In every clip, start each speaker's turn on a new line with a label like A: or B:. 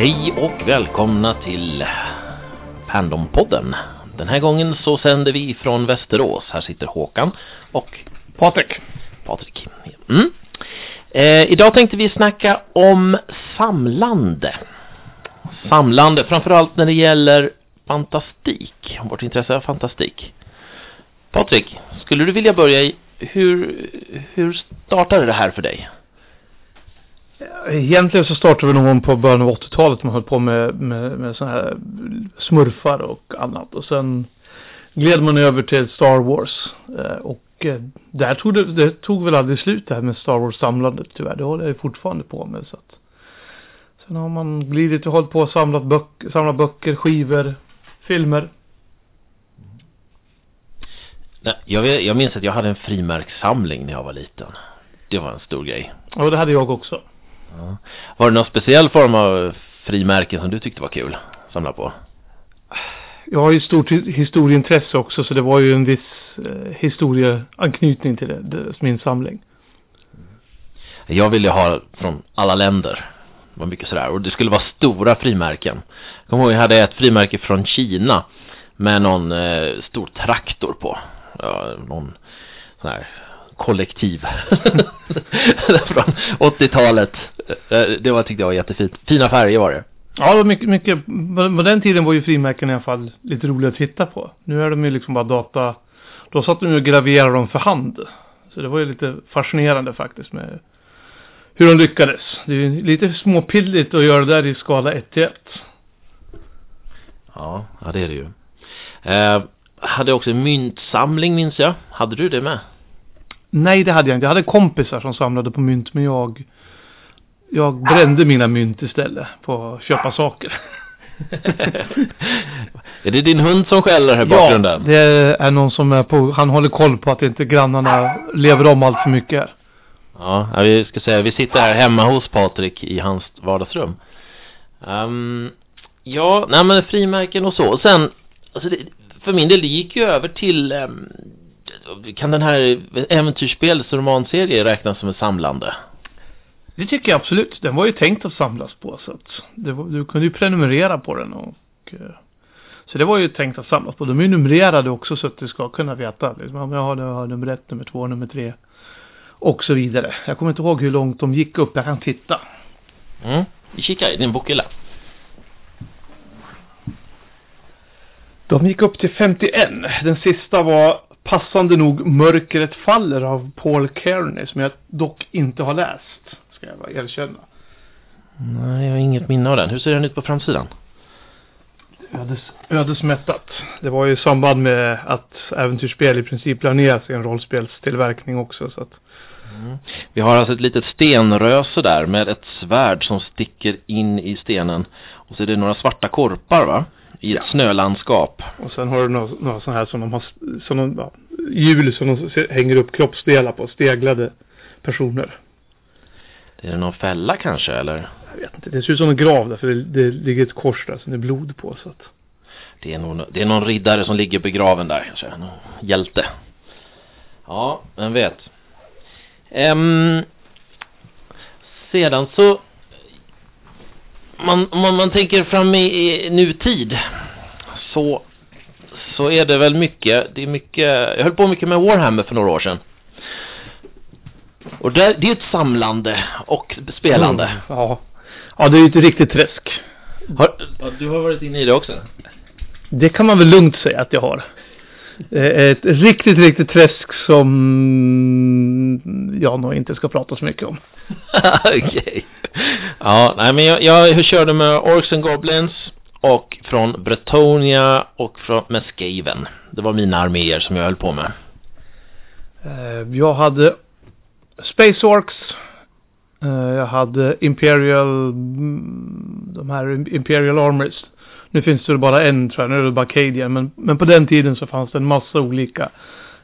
A: Hej och välkomna till Pandompodden. Den här gången så sänder vi från Västerås. Här sitter Håkan och
B: Patrik.
A: Patrik. Mm. Eh, idag tänkte vi snacka om samlande. Samlande, framförallt när det gäller fantastik. Vårt intresse av fantastik. Patrik, skulle du vilja börja i hur, hur startade det här för dig?
B: Egentligen så startade vi någon på början av 80-talet. Man höll på med, med, med sådana här smurfar och annat. Och sen gled man över till Star Wars. Eh, och eh, där tog det, det tog väl aldrig slut det här med Star Wars-samlandet tyvärr. Det håller jag fortfarande på med. Så att. Sen har man glidit och hållit på och samlat böck, samlat böcker, skivor, filmer.
A: Nej, jag, jag minns att jag hade en frimärkssamling när jag var liten. Det var en stor grej.
B: Och det hade jag också.
A: Ja. Var det någon speciell form av frimärken som du tyckte var kul att samla på?
B: Jag har ju stort hi- historieintresse också så det var ju en viss eh, historieanknytning till det, det, min samling.
A: Jag ville ha från alla länder. Det var mycket sådär. Och det skulle vara stora frimärken. Jag kommer ihåg jag hade ett frimärke från Kina med någon eh, stor traktor på. Ja, någon sån här kollektiv från 80-talet. Eh, Det var, tyckte jag var jättefint. Fina färger var det.
B: Ja, det var mycket, mycket, på den tiden var ju frimärken i alla fall lite roliga att titta på. Nu är de ju liksom bara data, då satt de ju och graverade dem för hand. Så det var ju lite fascinerande faktiskt med hur de lyckades. Det är ju lite småpilligt att göra det där i skala 1 till 1.
A: Ja, ja det är det ju. Eh, hade också myntsamling minns jag. Hade du det med?
B: Nej, det hade jag inte. Jag hade kompisar som samlade på mynt, men jag, jag brände mina mynt istället på att köpa saker.
A: är det din hund som skäller här i
B: Ja,
A: bakgrunden?
B: det är någon som är på, han håller koll på att inte grannarna lever om allt för mycket här.
A: Ja, ja, vi ska säga, vi sitter här hemma hos Patrik i hans vardagsrum. Ehm, ja, nej men frimärken och så. Och sen, alltså det, för min del, det gick ju över till, ehm, kan den här äventyrsspels romanserie räknas som ett samlande?
B: Det tycker jag absolut. Den var ju tänkt att samlas på så att var, du kunde ju prenumerera på den och, eh, så det var ju tänkt att samlas på. De är ju numrerade också så att du ska kunna veta liksom, jag har, jag har nummer ett, nummer två, nummer tre och så vidare. Jag kommer inte ihåg hur långt de gick upp. Jag kan titta.
A: Mm, vi kikar i din bokhylla.
B: De gick upp till 51. Den sista var passande nog Mörkret faller av Paul Kearney som jag dock inte har läst. Ska jag bara erkänna.
A: Nej, jag har inget minne av den. Hur ser den ut på framsidan?
B: Ödes, ödesmättat. Det var ju i samband med att äventyrsspel i princip la ner sin rollspelstillverkning också. Så att,
A: Mm. Vi har alltså ett litet stenröse där med ett svärd som sticker in i stenen. Och så är det några svarta korpar va? I
B: Ja.
A: snölandskap.
B: och sen har du några, några sådana här som de har, som de, ja, hjul som de hänger upp kroppsdelar på, steglade personer.
A: Är det någon fälla kanske eller?
B: Jag vet inte, det ser ut som en grav där för det, det ligger ett kors där som det är blod på. Så att,
A: Det är, någon, det är någon riddare som ligger begraven där kanske. Någon hjälte. Ja, vem vet. Ehm, sedan så man, om man, man tänker fram i, i nutid så så är det väl mycket, det är mycket, jag höll på mycket med Warhammer för några år sedan. Och där, det är ett samlande och spelande.
B: Mm, Ja. Ja, det är ju ett riktigt träsk.
A: Har, ja, du har varit inne i det också?
B: Det kan man väl lugnt säga att jag har. Eh, Ett riktigt, riktigt träsk som jag nog inte ska prata så mycket om.
A: Okej. Ja, nej men jag, jag körde med Orcs and Goblins och från Bretonia och från, med Skaven. Det var mina arméer som jag höll på med.
B: Eh, Jag hade Space Orcs. Eh, Jag hade Imperial, mm, de här Imperial Armors. Nu finns det bara en tror jag, nu är det bara Cadian. Men, men på den tiden så fanns det en massa olika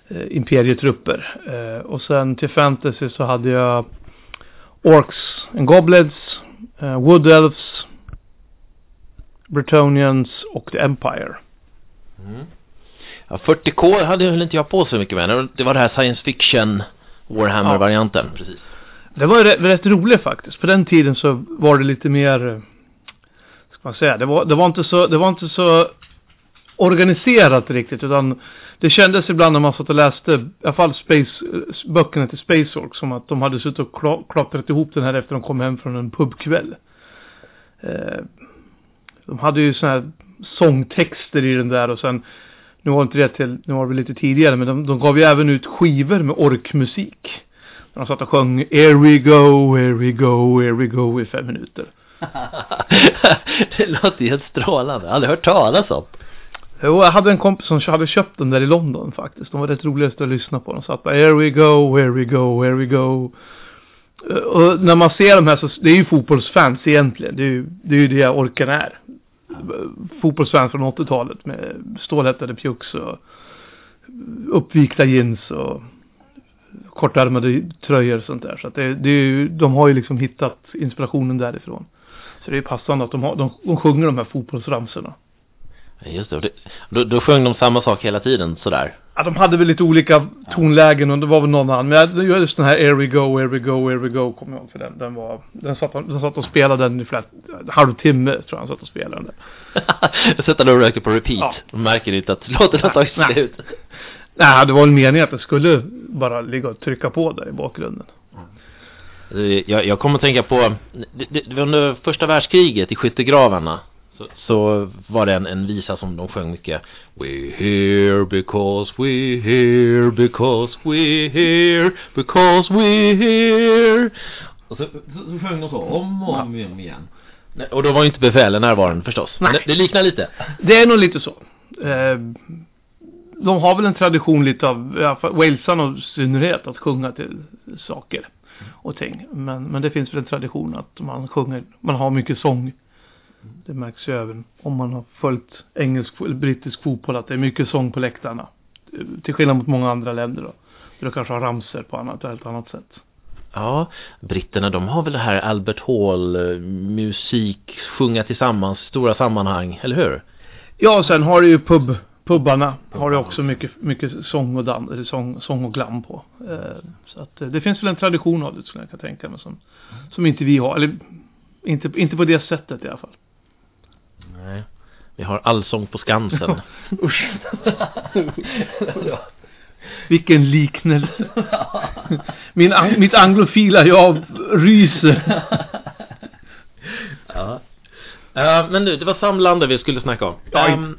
B: eh, imperietrupper. Eh, och sen till fantasy så hade jag Orcs and Goblins, eh, Wood Elves, Bretonians och The Empire.
A: Ja, 40K hade väl inte jag på så mycket med. Det var det här science fiction Warhammer-varianten. Precis.
B: Det var ju rätt, rätt roligt faktiskt. På den tiden så var det lite mer man säga, det var, det var inte så, det var inte så organiserat riktigt utan det kändes ibland när man satt och läste, i alla fall Space, böckerna till Spaceorg, som att de hade suttit och klottrat ihop den här efter de kom hem från en pubkväll. Eh, de hade ju sådana här sångtexter i den där och sen, nu var inte det till, nu var det lite tidigare, men de, de gav ju även ut skivor med orkmusik. De satt och sjöng Here we go, here we go, here we go i fem minuter
A: det låter helt strålande. Jag har aldrig hört talas om.
B: Jo, jag hade en kompis som hade köpt den där i London faktiskt. De var rätt roliga att lyssna på. De satt bara Here we go, here we go, here we go. Eh, och när man ser de här så, det är ju fotbollsfans egentligen. Det är ju det, är ju det orken är. Fotbollsfans från 80-talet med stålhättade pjucks och uppvikta jeans och kortärmade tröjor och sånt där. Så att det, det är ju, de har ju liksom hittat inspirationen därifrån. Så det är passande att de, har, de, de sjunger de här fotbollsramsorna.
A: Just det. Då, då sjöng de samma sak hela tiden sådär.
B: Ja, de hade väl lite olika tonlägen och det var väl någon annan. Men jag- just den här Here we go, here we go, here we go kommer jag ihåg för den. Den var, den satt, den satt och spelade den i flera, en halvtimme tror jag han satt och spelade den.
A: Sätter då och röker på repeat.
B: Ja.
A: De märker inte att låten har tagit slut.
B: Nej, det var väl meningen att det skulle bara ligga och trycka på där i bakgrunden.
A: Eh, Jag, jag kommer att tänka på, under första världskriget i skyttegravarna. Så, så var det en, en visa som de sjöng mycket. We here because we here because we here because we here. Och så, så, så sjöng de så om och om igen. Och då var ju inte befälen närvarande förstås.
B: Nej.
A: det, det liknar lite.
B: Det är nog lite så. Eh, de har väl en tradition lite av, walesarna i synnerhet, att sjunga till saker och ting. Men, men det finns väl en tradition att man sjunger, man har mycket sång. Det märks ju även om man har följt engelsk eller brittisk fotboll att det är mycket sång på läktarna. Till skillnad mot många andra länder då. Där de kanske har ramser på annat, ett helt annat sätt.
A: Ja, britterna de har väl det här Albert Hall musik, sjunga tillsammans, stora sammanhang, eller hur?
B: Ja, sen har du ju pub, pubbarna har du också mycket, mycket sång och, dan, sång, sång och glam på. Eh, så att eh, det finns väl en tradition av det skulle jag kan tänka mig som, som inte vi har, eller inte, inte på det sättet i alla fall.
A: Nej. Vi har allsång på Skansen.
B: Usch. Vilken liknelse. Min, mitt anglofila jag ryser.
A: ja. Eh, men nu, det var samlande vi skulle snacka om.
B: Ja,
A: Ehm,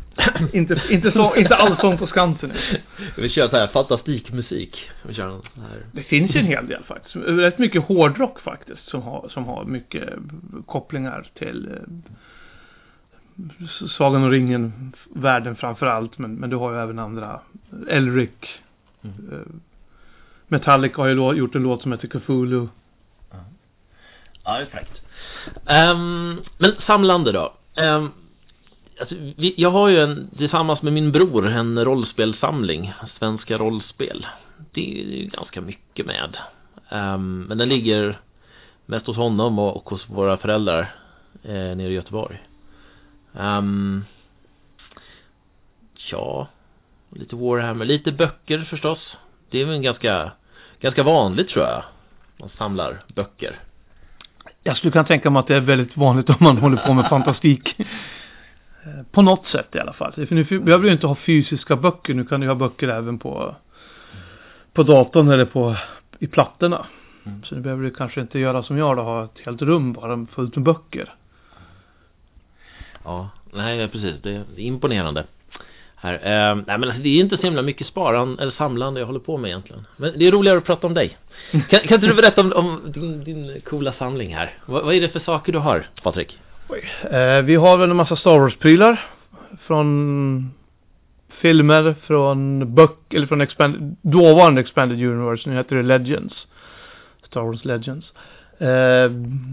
B: inte, inte, så, inte allsång på Skansen.
A: vi kör så här fantastikmusik. Vi kör någon så här.
B: Det finns ju en hel del faktiskt. Rätt mycket hårdrock faktiskt som har, som har mycket kopplingar till eh, Sagan om ringen, världen framför allt. Men, men du har ju även andra. Elric.
A: Mm.
B: Eh, Metallica har ju gjort en låt som heter Cthulhu.
A: Ja, det är fräckt. Um, men samlande då. Um, alltså, vi, jag har ju en, tillsammans med min bror, en rollspelsamling. Svenska rollspel. Det är ju ganska mycket med. Um, men den ligger mest hos honom och, och hos våra föräldrar eh, nere i Göteborg. Um, ja, lite Warhammer, lite böcker förstås. Det är väl en ganska, ganska vanligt tror jag. Man samlar böcker.
B: Jag skulle kunna tänka mig att det är väldigt vanligt om man håller på med fantastik. Eh, På något sätt i alla fall. För nu behöver du inte ha fysiska böcker. Nu kan du ha böcker även på, på datorn eller på, i plattorna.
A: Mm.
B: Så nu behöver du kanske inte göra som jag då, ha ett helt rum bara fullt med böcker.
A: Ja, nej precis, det är imponerande här. Eh, nej men alltså, det är inte så himla mycket sparande eller samlande jag håller på med egentligen. Men det är roligare att prata om dig. Kan, kan inte du berätta om, om din, din coola samling här? Vad, vad är det för saker du har, Patrik?
B: Eh, vi har väl en massa Star Wars-prylar. Från filmer, från böcker, eller från expanded, dåvarande Expanded Universe. Nu heter det Legends. Star Wars Legends. Eh,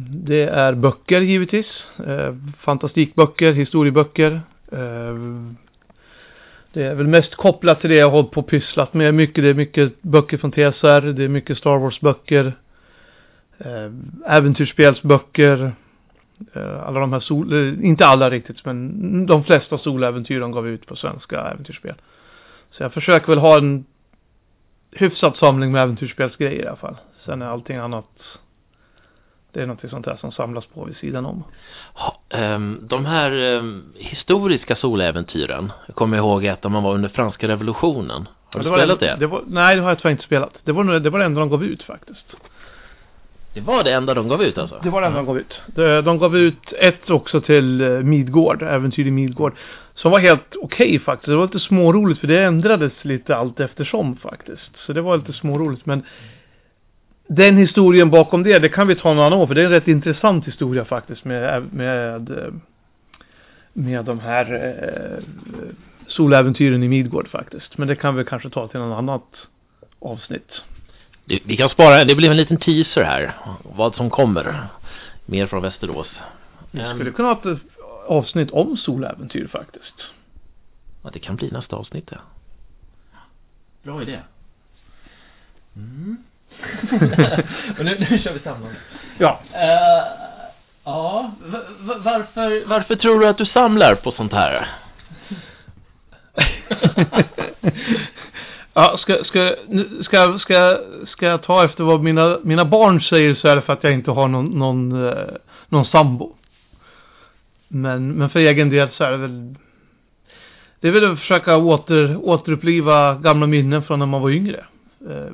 B: det är böcker givetvis. Eh, fantastikböcker, historieböcker. Eh, det är väl mest kopplat till det jag har hållit på och pysslat med. Mycket, det är mycket böcker från TSR. Det är mycket Star Wars-böcker. Eh, äventyrsspelsböcker. Eh, alla de här sol, eh, inte alla riktigt, men de flesta soläventyren gav vi ut på svenska äventyrsspel. Så jag försöker väl ha en hyfsad samling med äventyrsspelsgrejer i alla fall. Sen är allting annat det är något sånt här som samlas på vid sidan om.
A: Ha, ehm, de här ehm, historiska soläventyren, jag kommer ihåg att man var under franska revolutionen. Har du
B: det var
A: spelat det?
B: det var, nej, det har jag tyvärr inte spelat. Det var, det var det enda de gav ut faktiskt.
A: Det var det enda de gav ut alltså?
B: Det var det enda de gav ut. De, de gav ut ett också till eh, Midgård, Äventyr i Midgård. Som var helt okej faktiskt. Det var lite småroligt för det ändrades lite allt eftersom faktiskt. Så det var lite småroligt men den historien bakom det, det kan vi ta någon annan år för det är en rätt intressant historia faktiskt med, med, med de här eh, soläventyren i Midgård faktiskt. Men det kan vi kanske ta till något annat avsnitt.
A: Det, vi kan spara, det blir en liten teaser här, vad som kommer. Mer från Västerås.
B: Vi
A: Ehm,
B: skulle kunna ha ett avsnitt om soläventyr faktiskt.
A: Ja, det kan bli nästa avsnitt ja. Bra idé. Mm. Och nu, nu kör vi samman.
B: Ja.
A: Eh, ja, v- varför, varför tror du att du samlar på sånt här?
B: ja, ska, ska, ska, ska, ska jag ta efter vad mina, mina barn säger så är det för att jag inte har någon, någon, eh, någon sambo. Men, men för egen del så är det väl det är väl att försöka åter, återuppliva gamla minnen från när man var yngre. Eh,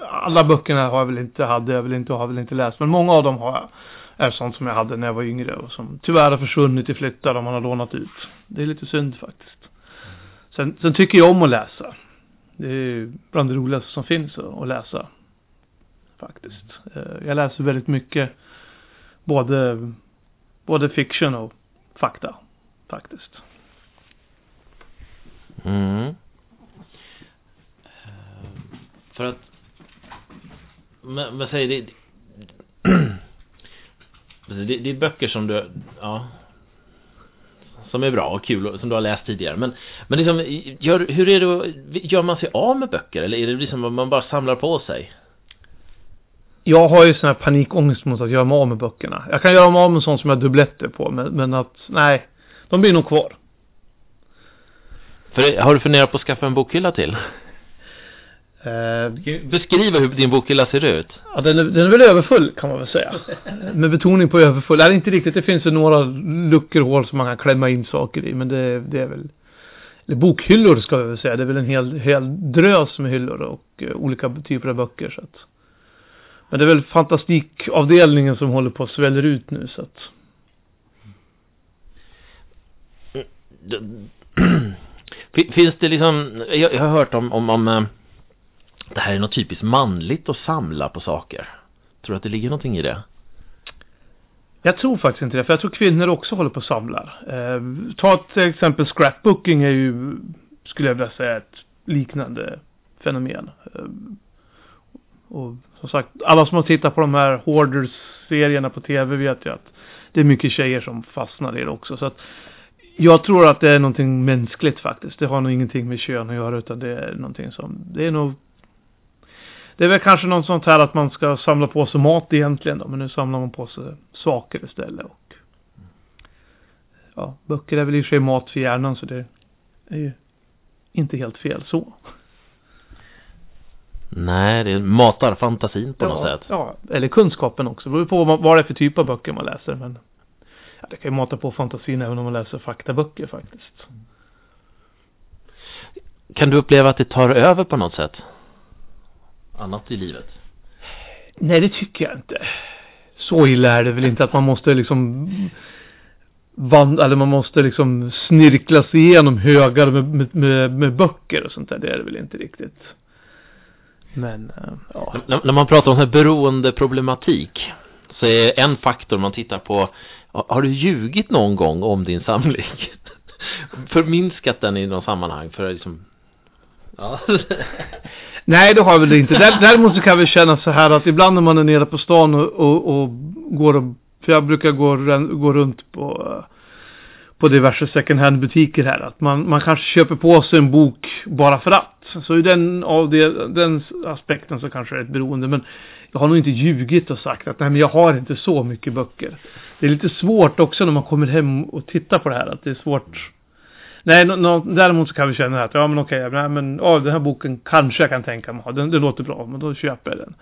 B: alla böckerna har jag väl inte, hade jag väl inte och har väl inte läst. Men många av dem har jag, är sånt som jag hade när jag var yngre och som tyvärr har försvunnit i flyttar och man har lånat ut. Det är lite synd faktiskt. Sen, sen tycker jag om att läsa. Det är bland det roligaste som finns att, läsa. Faktiskt. Eh, jag läser väldigt mycket både, både fiction och fakta. Faktiskt.
A: Mm. För att men, men säg det, det det är böcker som du ja som är bra och kul och som du har läst tidigare men men liksom gör, hur är det gör man sig av med böcker eller är det liksom att man bara samlar på sig?
B: Jag har ju sån här panikångest mot att göra mig av med böckerna. Jag kan göra mig av med sånt som jag har dubbletter på, men, men att, nej. De blir nog kvar.
A: För har du funderat på att skaffa en bokhylla till?
B: Eh,
A: Beskriva hur din bokhylla ser ut.
B: ja, den, är, den är väl överfull kan man väl säga. Med betoning på överfull. Nej, inte riktigt. Det finns ju några luckor och hål som man kan klämma in saker i, men det, det är väl eller bokhyllor ska vi väl säga. Det är väl en hel, hel drös med hyllor och eh, olika typer av böcker. Så att. Men det är väl fantastikavdelningen som håller på att sväller ut nu så att.
A: Fin- Finns det liksom, jag, jag har hört om, om, om eh, det här är något typiskt manligt att samla på saker. Tror du att det ligger någonting i det?
B: Jag tror faktiskt inte det, för jag tror kvinnor också håller på och samlar. Eh, ta till exempel scrapbooking är ju, skulle jag vilja säga, ett liknande fenomen. Eh, och som sagt, alla som har tittat på de här Hoarders-serierna på tv vet ju att det är mycket tjejer som fastnar i det också. Så att jag tror att det är någonting mänskligt faktiskt. Det har nog ingenting med kön att göra utan det är någonting som, det är nog det är väl kanske något sånt här att man ska samla på sig mat egentligen då, men nu samlar man på sig saker istället och ja, böcker är väl i och för sig mat för hjärnan så det är ju inte helt fel så.
A: Nej, det matar fantasin på något
B: ja,
A: sätt.
B: Ja, eller kunskapen också. Det beror på vad, vad det är för typ av böcker man läser men ja, det kan ju mata på fantasin även om man läser faktaböcker faktiskt.
A: Kan du uppleva att det tar över på något sätt? Annat i livet?
B: Nej, det tycker jag inte. Så illa är det väl inte att man måste liksom vandra, eller man måste liksom snirkla sig igenom högar med, med, med, med böcker och sånt där. Det är det väl inte riktigt. Men, eh, ja.
A: När, när man pratar om här beroendeproblematik så är en faktor man tittar på har har du ljugit någon gång om din samling? Förminskat den i någon sammanhang för att liksom Ja.
B: Nej, det har jag väl inte. Däremot så kan jag väl känna så här att ibland när man är nere på stan och, och, och går och, för jag brukar gå, gå runt på, på diverse second hand butiker här, att man, man kanske köper på sig en bok bara för att. Så i den, av det, den aspekten så kanske det är ett beroende, men jag har nog inte ljugit och sagt att nej men jag har inte så mycket böcker. Det är lite svårt också när man kommer hem och tittar på det här, att det är svårt Nej, no, no, däremot så kan vi känna att ja men okej, okay, men ja, den här boken kanske jag kan tänka mig ha. Den, det låter bra, men då köper jag den.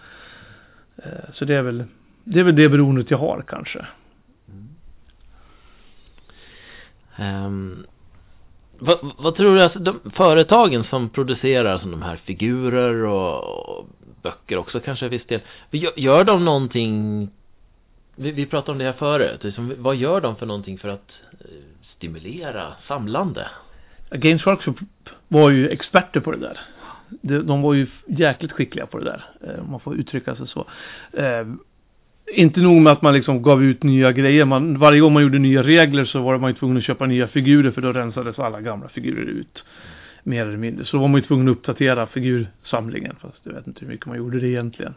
B: Eh, Så det är väl det är väl det beroendet jag har kanske.
A: Um, vad, vad, tror du, alltså de företagen som producerar som de här figurer och, och böcker också kanske viss del, gör, gör de någonting, vi, vi pratade om det här förut, liksom, vad gör de för någonting för att eh, stimulera samlande?
B: Games Workshop var ju experter på det där. De var ju jäkligt skickliga på det där, eh, om man får uttrycka sig så. Eh, inte nog med att man liksom gav ut nya grejer. Man, varje gång man gjorde nya regler så var man ju tvungen att köpa nya figurer för då rensades alla gamla figurer ut. Mer eller mindre. Så då var man ju tvungen att uppdatera figursamlingen. Fast jag vet inte hur mycket man gjorde det egentligen.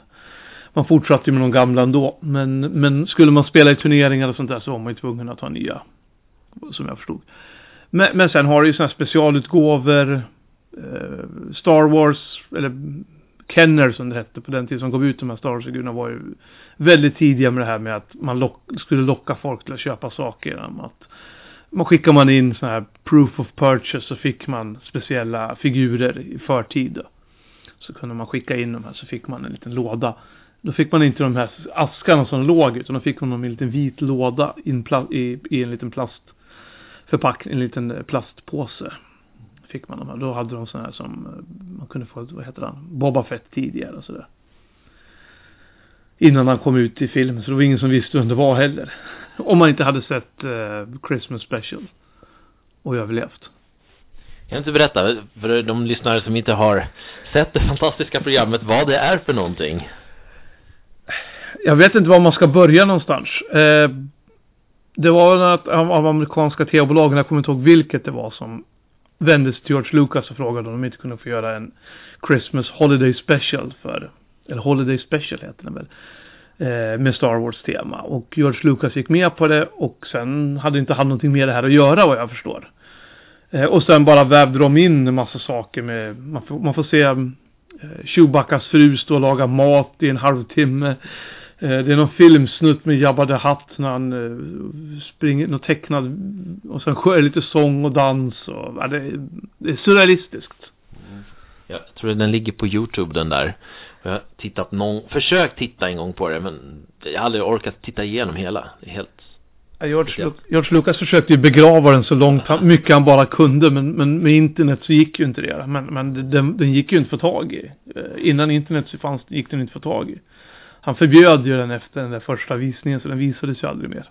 B: Man fortsatte ju med de gamla ändå. Men, men skulle man spela i turneringar och sånt där så var man ju tvungen att ha nya. Som jag förstod. Men, men sen har det ju sådana här specialutgåvor. Eh, Star Wars, eller Kenner som det hette på den tiden som gav ut de här Star Wars-figurerna var ju väldigt tidiga med det här med att man lock, skulle locka folk till att köpa saker genom att man skickar man in sådana här proof of purchase så fick man speciella figurer i förtid. Då. Så kunde man skicka in de här så fick man en liten låda. Då fick man inte de här askarna som låg utan då fick man dem i en liten vit låda in i, i en liten plast plastförpackning, en liten plastpåse fick man de här. Då hade de sådana här som eh, man kunde få, vad heter han, Boba Fett tidigare och sådär. Innan han kom ut i filmen, så det var ingen som visste vem det var heller. Om man inte hade sett uh, Christmas Special och överlevt.
A: Kan inte berätta för de lyssnare som inte har sett det fantastiska programmet vad det är för någonting?
B: Jag vet inte var man ska börja någonstans. Eh, det var något av amerikanska tv-bolagen, jag kommer inte ihåg vilket det var som vände sig till George Lucas och frågade om de inte kunde få göra en Christmas Holiday Special för, eller Holiday Special heter den väl, eh, med Star Wars tema. Och George Lucas gick med på det och sen hade inte han någonting med det här att göra vad jag förstår. Eh, och sen bara vävde de in en massa saker med, man får, man får se eh, Chewbaccas fru stå och laga mat i en halvtimme. Eh, det är någon filmsnutt med Jabba the Hutt när han eh, springer, något tecknad och sen sker lite sång och dans och ja, det, är, det är surrealistiskt.
A: Mm. Jag tror den ligger på Youtube den där. Jag har tittat någon, försökt titta en gång på det men jag har aldrig orkat titta igenom hela. Det är helt
B: George, Lu George Lucas försökte ju begrava den så långt, han, mycket han bara kunde, men, men med internet så gick ju inte det. Men, men den, den gick ju inte att få tag i. Eh, innan internet så fanns, gick den inte att få tag i. Han förbjöd ju den efter den där första visningen så den visades ju aldrig mer.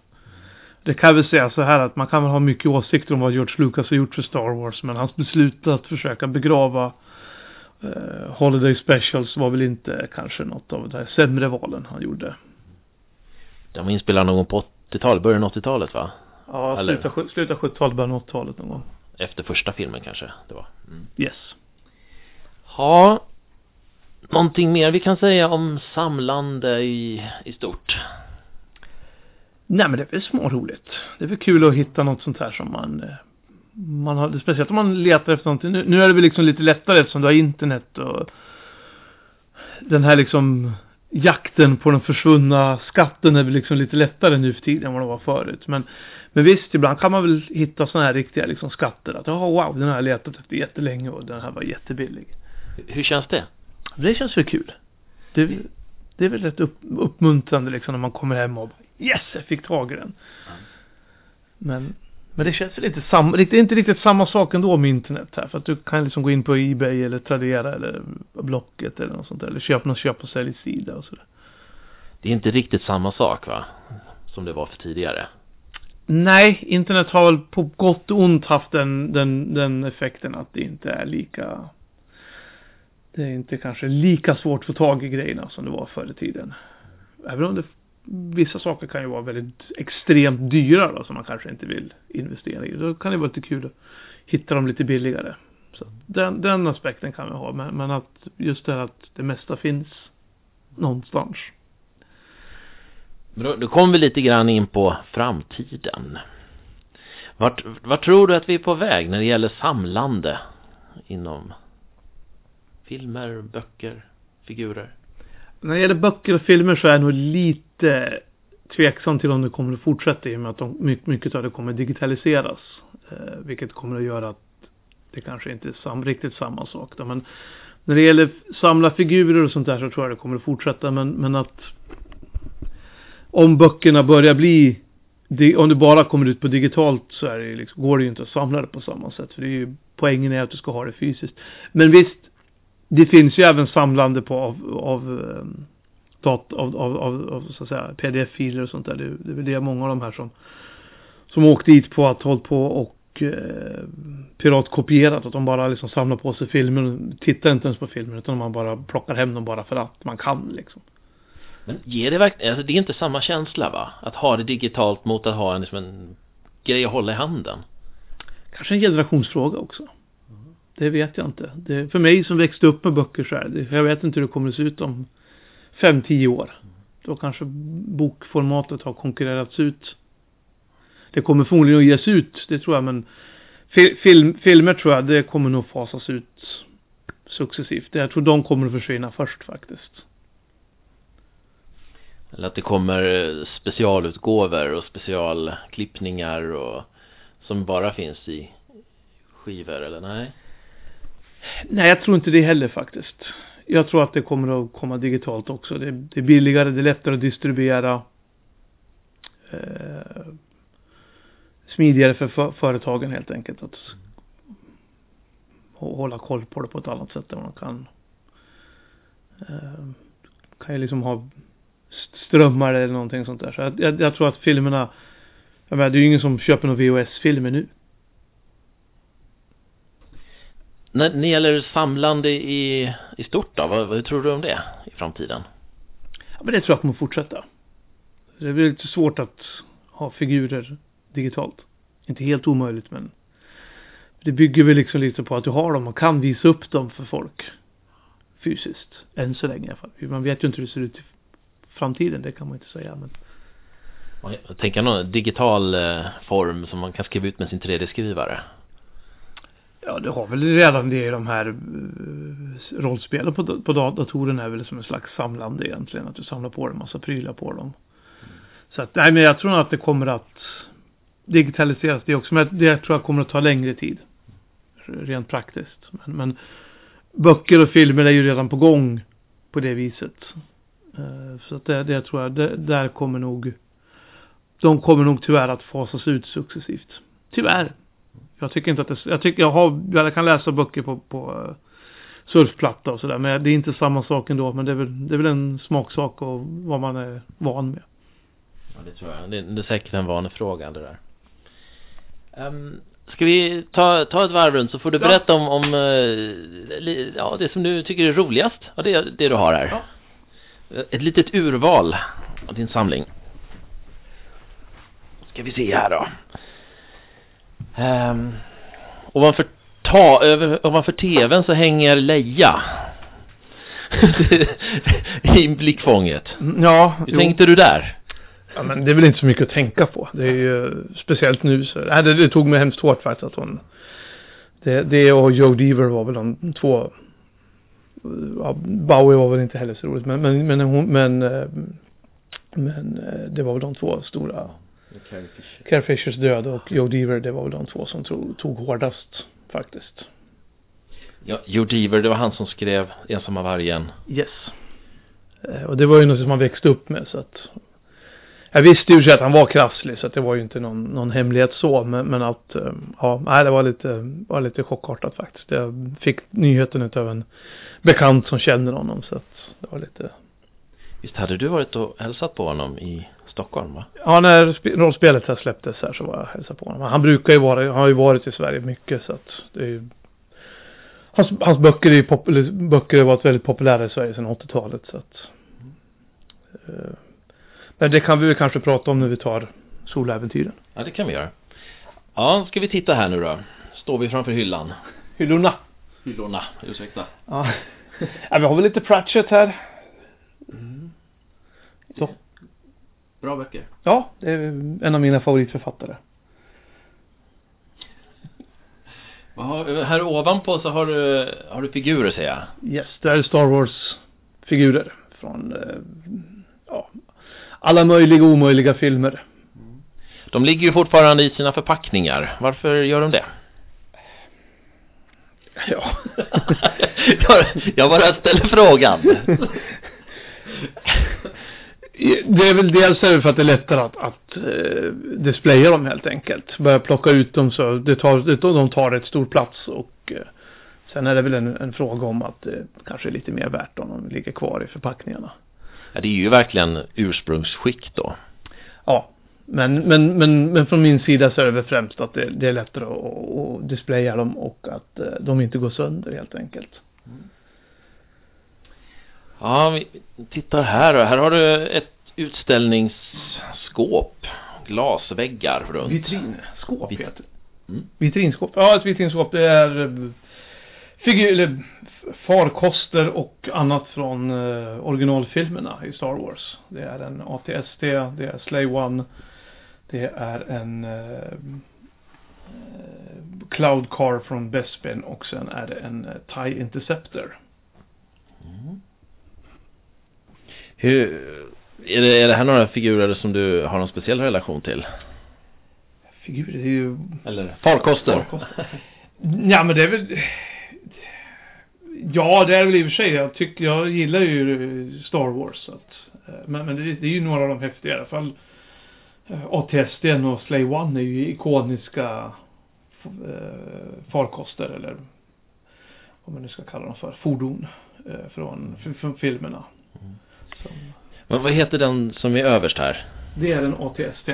B: Det kan väl säga så här att man kan väl ha mycket åsikter om vad George Lucas har gjort för Star Wars men hans beslut att försöka begrava eh, Holiday Specials var väl inte kanske något av de sämre valen han gjorde.
A: Den var inspelad någon på 80-talet, början av 80-talet va?
B: Ja, sluta, sluta 70-talet, början av 80-talet någon gång.
A: Efter första filmen kanske det var?
B: Mm. Yes.
A: Ja, Någonting mer vi kan säga om samlande i, i stort?
B: Nej men det är väl småroligt. Det är väl kul att hitta något sånt här som man eh, man har, speciellt om man letar efter någonting. Nu, nu är det väl liksom lite lättare eftersom du har internet och den här liksom jakten på den försvunna skatten är väl liksom lite lättare nu för tiden än vad det var förut. Men, men visst, ibland kan man väl hitta sådana här riktiga liksom skatter. Att, oh, wow, den har jag letat efter jättelänge och den här var jättebillig.
A: Hur känns det?
B: Det känns väl kul. Det, det är väl rätt upp, uppmuntrande liksom när man kommer hem och Yes, jag fick tag i den. Mm. Men, men det känns väl inte samma, det är inte riktigt samma sak ändå med internet här. För att du kan liksom gå in på Ebay eller Tradera eller Blocket eller något sånt där. Eller köpa någon köp och säljsida och sådär.
A: Det är inte riktigt samma sak va? Som det var för tidigare.
B: Nej, internet har väl på gott och ont haft den, den, den effekten att det inte är lika det är inte kanske lika svårt att få tag i grejerna som det var förr i tiden. Även om det, vissa saker kan ju vara väldigt extremt dyra då, som man kanske inte vill investera i. Då kan det vara lite kul att hitta dem lite billigare. Så den, den aspekten kan vi ha. Men, men att just det här att det mesta finns någonstans.
A: Då, då vi lite grann in på framtiden. Vart, vart tror du att vi är på väg när det gäller samlande inom filmer, böcker, figurer?
B: När det gäller böcker och filmer så är jag nog lite tveksam till om det kommer att fortsätta i och med att de, mycket av det kommer att digitaliseras. Eh, vilket kommer att göra att det kanske inte är sam, riktigt samma sak. Då. Men när det gäller samla figurer och sånt där så tror jag det kommer att fortsätta. Men, men att om böckerna börjar bli om det bara kommer ut på digitalt så är det liksom, går det ju inte att samla det på samma sätt. För det är ju, poängen är att du ska ha det fysiskt. Men visst, det finns ju även samlande på av, av, ehm, dat, av, av, av, av så att säga pdf-filer och sånt där. Det, det är väl det många av de här som som åkt dit på att hålla på och eh, piratkopierat. Att de bara liksom samlar på sig filmer och tittar inte ens på filmer utan man bara plockar hem dem bara för att man kan liksom.
A: Men ger det verkligen, alltså det är inte samma känsla va? Att ha det digitalt mot att ha en, liksom en grej att hålla i handen.
B: Kanske en generationsfråga också. Det vet jag inte. Det, för mig som växte upp med böcker så här. det. Jag vet inte hur det kommer att se ut om fem tio år. Då kanske bokformatet har konkurrerats ut. Det kommer förmodligen att ges ut, det tror jag, men film, filmer tror jag, det kommer nog fasas ut successivt. Jag tror de kommer att försvinna först faktiskt.
A: Eller att det kommer eh, specialutgåvor och specialklippningar och som bara finns i skivor eller nej?
B: Nej, jag tror inte det heller faktiskt. Jag tror att det kommer att komma digitalt också. Det, det är billigare, det är lättare att distribuera. Eh, smidigare för, för företagen helt enkelt att hålla koll på det på ett annat sätt än man kan. Eh, kan ju liksom ha strömmar eller någonting sånt där. Så jag, jag, jag tror att filmerna, jag menar, det är ju ingen som köper några VHS-filmer nu.
A: När det gäller samlande i, i stort då, vad, vad tror du om det i framtiden?
B: Ja, men det tror jag kommer fortsätta. Det är väl lite svårt att ha figurer digitalt. Inte helt omöjligt men det bygger väl liksom lite på att du har dem och kan visa upp dem för folk fysiskt. Än så länge i alla fall. Man vet ju inte hur det ser ut i framtiden, det kan man inte säga. Men
A: Jag tänker någon digital eh, form som man kan skriva ut med sin 3D-skrivare
B: ja, du har väl redan det i de här eh, rollspelen på, på datorn är väl som en slags samlande egentligen. Att du samlar på dig en massa prylar på dem. Så att, nej men jag tror nog att det kommer att digitaliseras det också. Men det tror jag kommer att ta längre tid. Rent praktiskt. Men, men böcker och filmer är ju redan på gång på det viset. Eh, så att det, det tror jag, det, där kommer nog de kommer nog tyvärr att fasas ut successivt. Tyvärr. Jag tycker inte att det, jag tycker jag har, jag kan läsa böcker på, på eh, surfplatta och sådär. Men det är inte samma sak ändå. Men det är väl, det är väl en smaksak och vad man är van med.
A: Ja, det tror jag. Det, det är säkert en vanefråga det där. Um, ska vi ta, ta ett varv runt så får du
B: Ja.
A: berätta om, om li, ja, det som du tycker är roligast av det, det du har här.
B: Ja.
A: Eh, Ett litet urval av din samling. Ska vi se här då. Um, ovanför, ta, över, ovanför tvn så hänger Leia. I blickfånget.
B: Mm, Ja,
A: Hur
B: jo.
A: tänkte du där?
B: Ja, men det är väl inte så mycket att tänka på. Det är ju speciellt nu så. Nej, det, det tog mig hemskt hårt faktiskt att hon... Det, det och Joe Deaver var väl de två... Ja, Bowie var väl inte heller så roligt men, men, men hon, men... eh, Men eh, det var väl de två stora... Carrie Fishers död och Joe Deaver, det var väl de två som tog, tog hårdast faktiskt.
A: Ja, Joe Deaver, det var han som skrev Ensamma vargen.
B: Yes. Eh, Och det var ju något som man växte upp med så att jag visste ju att han var krasslig så att det var ju inte någon, någon hemlighet så men, men att eh, ja, nej, det var lite, var lite chockartat faktiskt. Jag fick nyheten utav en bekant som känner honom så att det var lite
A: Visst hade du varit och hälsat på honom i Stockholm va?
B: Ja, när sp- rollspelet här släpptes här så var jag och hälsade på honom. Han brukar ju vara, han har ju varit i Sverige mycket så att det är ju Hans, hans böcker är ju pop, böcker har varit väldigt populära i Sverige sedan 80-talet så att eh, Men det kan vi väl kanske prata om när vi tar soläventyren.
A: Ja, det kan vi göra. Ja, ska vi titta här nu då. Står vi framför hyllan.
B: Hyllorna.
A: Hyllorna, ursäkta.
B: Ja. ja, vi har väl lite Pratchett här. Så.
A: Bra böcker.
B: Ja, det är en av mina favoritförfattare.
A: Här ovanpå så har du, har du figurer ser jag.
B: Yes, det är Star Wars-figurer från eh, ja, alla möjliga och omöjliga filmer.
A: De ligger ju fortfarande i sina förpackningar. Varför gör de det?
B: Ja.
A: jag bara ställer frågan.
B: Det är väl dels är det för att det är lättare att, att uh, displaya dem helt enkelt. Börja plocka ut dem så det tar, det, de tar rätt stor plats och uh, sen är det väl en, en, fråga om att det kanske är lite mer värt om de ligger kvar i förpackningarna.
A: Ja, det är ju verkligen ursprungsskick då.
B: Ja, men, men, men, men från min sida så är det väl främst att det, det är lättare att, att displaya dem och att uh, de inte går sönder helt enkelt. Mm.
A: Ja, vi tittar här då. Här har du ett utställningsskåp. Glasväggar runt.
B: Vitrinskåp Vit heter det. Mm. Vitrinskåp. Ja, ett vitrinskåp det är eh, figur, farkoster och annat från uh, originalfilmerna i Star Wars. Det är en ATST, det är Slay One, det är en uh, Cloud Car från Bespin och sen är det en TIE Interceptor. Mm.
A: Hur, är, det, är det här några figurer som du har någon speciell relation till?
B: Figurer, är ju...
A: Eller farkoster?
B: farkoster. ja men det är väl... Ja, det är väl i och för sig. Jag tycker, jag gillar ju Star Wars. Så att, eh, men men det, det är ju några av de häftiga i alla fall. Eh, ATSD och Slay One är ju ikoniska eh, farkoster eller vad man nu ska kalla dem för, fordon från, från filmerna. Mm.
A: Men vad heter den som är överst här?
B: Det är en ATST.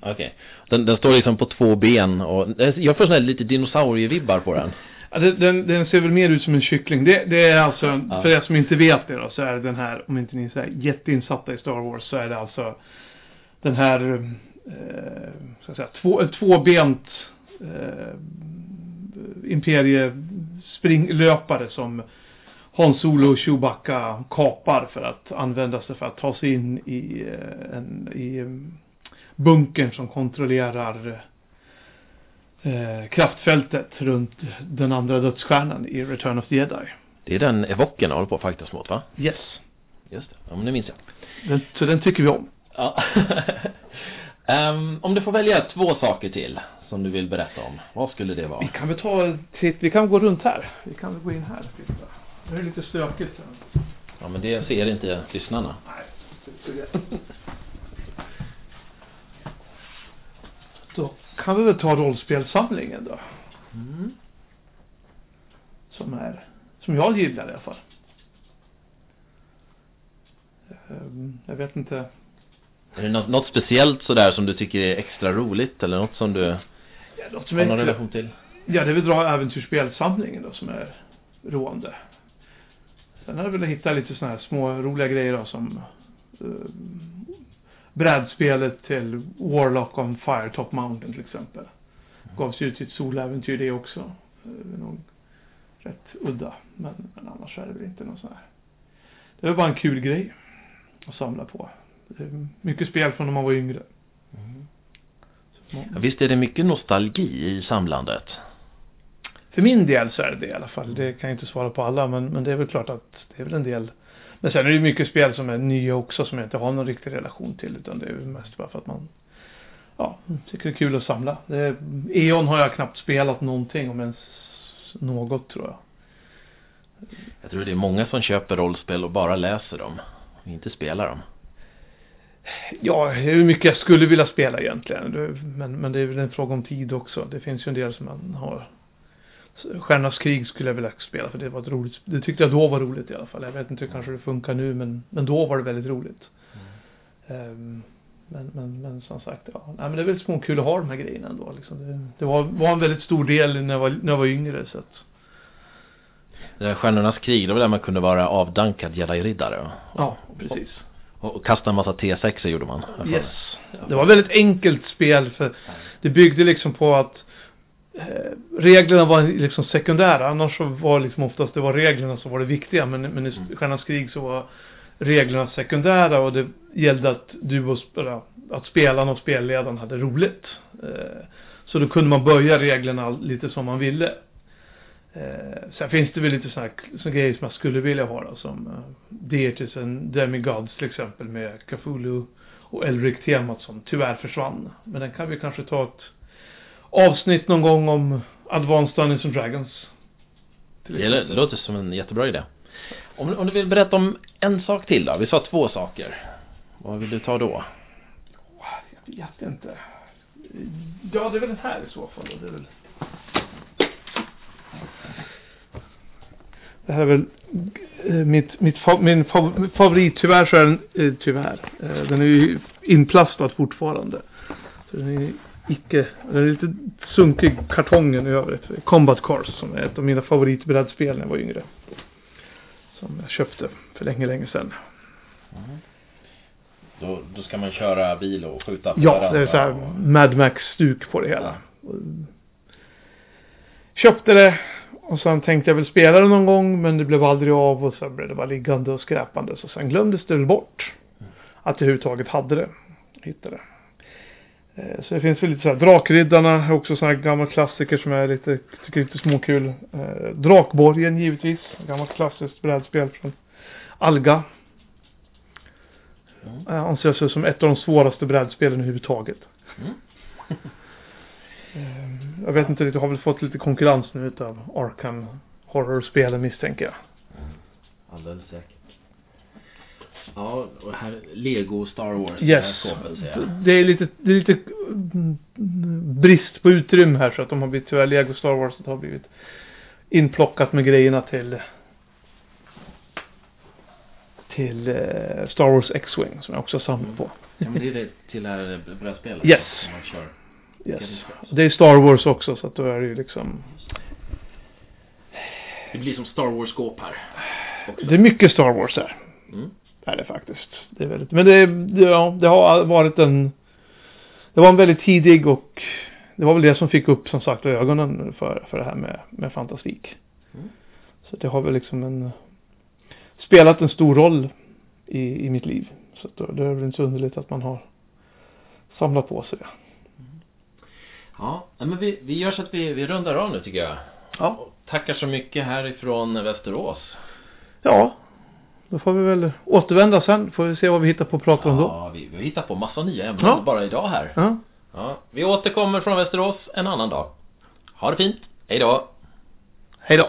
A: Okej. Okay. Den, den står liksom på två ben och jag får sådana lite dinosaurievibbar på den.
B: Ja, den, den, ser väl mer ut som en kyckling. Det, det är alltså, ja. för er som inte vet det då, så är den här, om inte ni är här jätteinsatta i Star Wars, så är det alltså den här, eh, så att säga, två, tvåbent eh, imperiespringlöpare som Han Solo och Chewbacca kapar för att använda sig för att ta sig in i, eh, en, i eh, bunkern som kontrollerar eh, kraftfältet runt den andra dödsstjärnan i Return of the Jedi.
A: Det är den evoken håller på att fightas mot va?
B: Yes.
A: Just det, ja men det minns jag.
B: Den, så den tycker vi om.
A: Ja. um, om du får välja två saker till som du vill berätta om, vad skulle det vara?
B: Vi kan väl ta, titt, vi kan gå runt här. Vi kan väl gå in här. Det är lite stökigt.
A: Ja, men det ser inte lyssnarna.
B: Nej, Då kan vi väl ta rollspelsamlingen då. Mm. Som är, som jag gillar i alla fall. Ehm, jag vet inte.
A: Är det något, något speciellt sådär som du tycker är extra roligt eller något som du
B: ja, något som har någon relation till? Ja, det är väl dra äventyrsspelsamlingen då som är roande. Sen har jag velat hitta lite sådana här små roliga grejer då, som uh, brädspelet till Warlock on Fire Top Mountain till exempel. Gavs ut ett soläventyr det också. Är nog rätt udda. Men, men annars är det väl inte någon sån här. Det är bara en kul grej att samla på. Mycket spel från när man var yngre. Mm.
A: Ja, visst är det mycket nostalgi i samlandet?
B: För min del så är det det i alla fall. Det kan jag inte svara på alla, men, men det är väl klart att det är väl en del. Men sen är det mycket spel som är nya också som jag inte har någon riktig relation till, utan det är mest bara för att man ja, tycker det är kul att samla. Det, E.ON har jag knappt spelat någonting, om ens något tror jag.
A: Jag tror det är många som köper rollspel och bara läser dem, och inte spelar dem.
B: Ja, hur mycket jag skulle vilja spela egentligen. Men, men det är väl en fråga om tid också. Det finns ju en del som man har Stjärnornas krig skulle jag vilja spela för det var ett roligt, det tyckte jag då var roligt i alla fall. Jag vet inte hur kanske det funkar nu men, men då var det väldigt roligt. Mm. Um, men, men, men som sagt, ja. Nej, men det är väldigt småkul att ha de här grejerna ändå. Liksom. Det, det var, var en väldigt stor del när jag var, när jag var yngre. Så att...
A: Det Stjärnornas krig, det var där man kunde vara avdankad jedi-riddare.
B: Ja, precis.
A: Och, och kasta en massa T6 gjorde man.
B: Yes. Det var väldigt enkelt spel för det byggde liksom på att reglerna var liksom sekundära. Annars så var liksom oftast det var reglerna som var det viktiga. Men, men i mm. Stjärnans krig så var reglerna sekundära och det gällde att du och, att spelarna och spelledaren hade roligt. Eh, så då kunde man börja reglerna lite som man ville. Eh, sen finns det väl lite sådana så grejer som jag skulle vilja ha då, som Deities Demigods till exempel med Cthulhu och Elric-temat som tyvärr försvann. Men den kan vi kanske ta ett avsnitt någon gång om Advanced Dungeons and Dragons.
A: Det låter som en jättebra idé. Om, om, du vill berätta om en sak till då? Vi sa två saker. Vad vill du ta då?
B: Jag vet inte. Ja, det är väl den här i så fall. Det, är väl... det här är väl eh, mitt, mitt, min fav- favorit. Tyvärr så är den, eh, tyvärr, eh, den är ju inplastad fortfarande. Så den är icke, den är lite sunkig kartongen i övrigt. Combat Cars som är ett av mina favoritbrädspel när jag var yngre. Som jag köpte för länge, länge sedan.
A: Då, då ska man köra bil och skjuta på
B: Ja,
A: varandra
B: det är så här Mad Max-stuk på det hela. Köpte det och sen tänkte jag väl spela det någon gång men det blev aldrig av och sen blev det bara liggande och skräpande. Så sen glömdes det väl bort att jag överhuvudtaget hade det. Hittade det. Eh, Så det finns väl lite så här, Drakriddarna är också sådana här gamla klassiker som jag lite, tycker är lite småkul. Eh, Drakborgen givetvis, gammalt klassiskt brädspel från Alga.
A: Mm.
B: Jag anser sig som ett av de svåraste brädspelen överhuvudtaget.
A: Mm.
B: Eh, Jag vet inte riktigt, har väl fått lite konkurrens nu utav Arkham Horror-spelen misstänker jag.
A: Alldeles säkert. Ja, och här Lego Star Wars.
B: Yes.
A: Jag.
B: Det är lite, det är lite mm, brist på utrymme här så att de har blivit, tyvärr Lego Star Wars har blivit inplockat med grejerna till till eh, Star Wars X-Wing som jag också samlar på.
A: Ja, men det är det till det här brädspelet.
B: Yes.
A: Som man kör.
B: Yes. Det är Star Wars också så att då är det ju liksom
A: Det blir som Star Wars-skåp här. Också.
B: Det är mycket Star Wars här.
A: Mm.
B: Är det faktiskt. Det är väldigt, men det, det, ja, det har varit en Det var en väldigt tidig och Det var väl det som fick upp som sagt ögonen för, för det här med, med fantastik.
A: Mm.
B: Så det har väl liksom en Spelat en stor roll i, i mitt liv. Så att då, det är väl inte så underligt att man har Samlat på sig det.
A: Ja, nej, men vi, vi gör så att vi, vi rundar av nu tycker jag.
B: Ja.
A: Och Tackar så mycket härifrån Västerås.
B: Ja. Då får vi väl återvända sen. Får vi se vad vi hittar på att prata om då.
A: Ja, vi, vi har hittat på massa nya ämnen
B: Ja.
A: bara idag här.
B: Ja.
A: Ja, vi återkommer från Västerås en annan dag. Ha det fint. Hej då.
B: Hej då.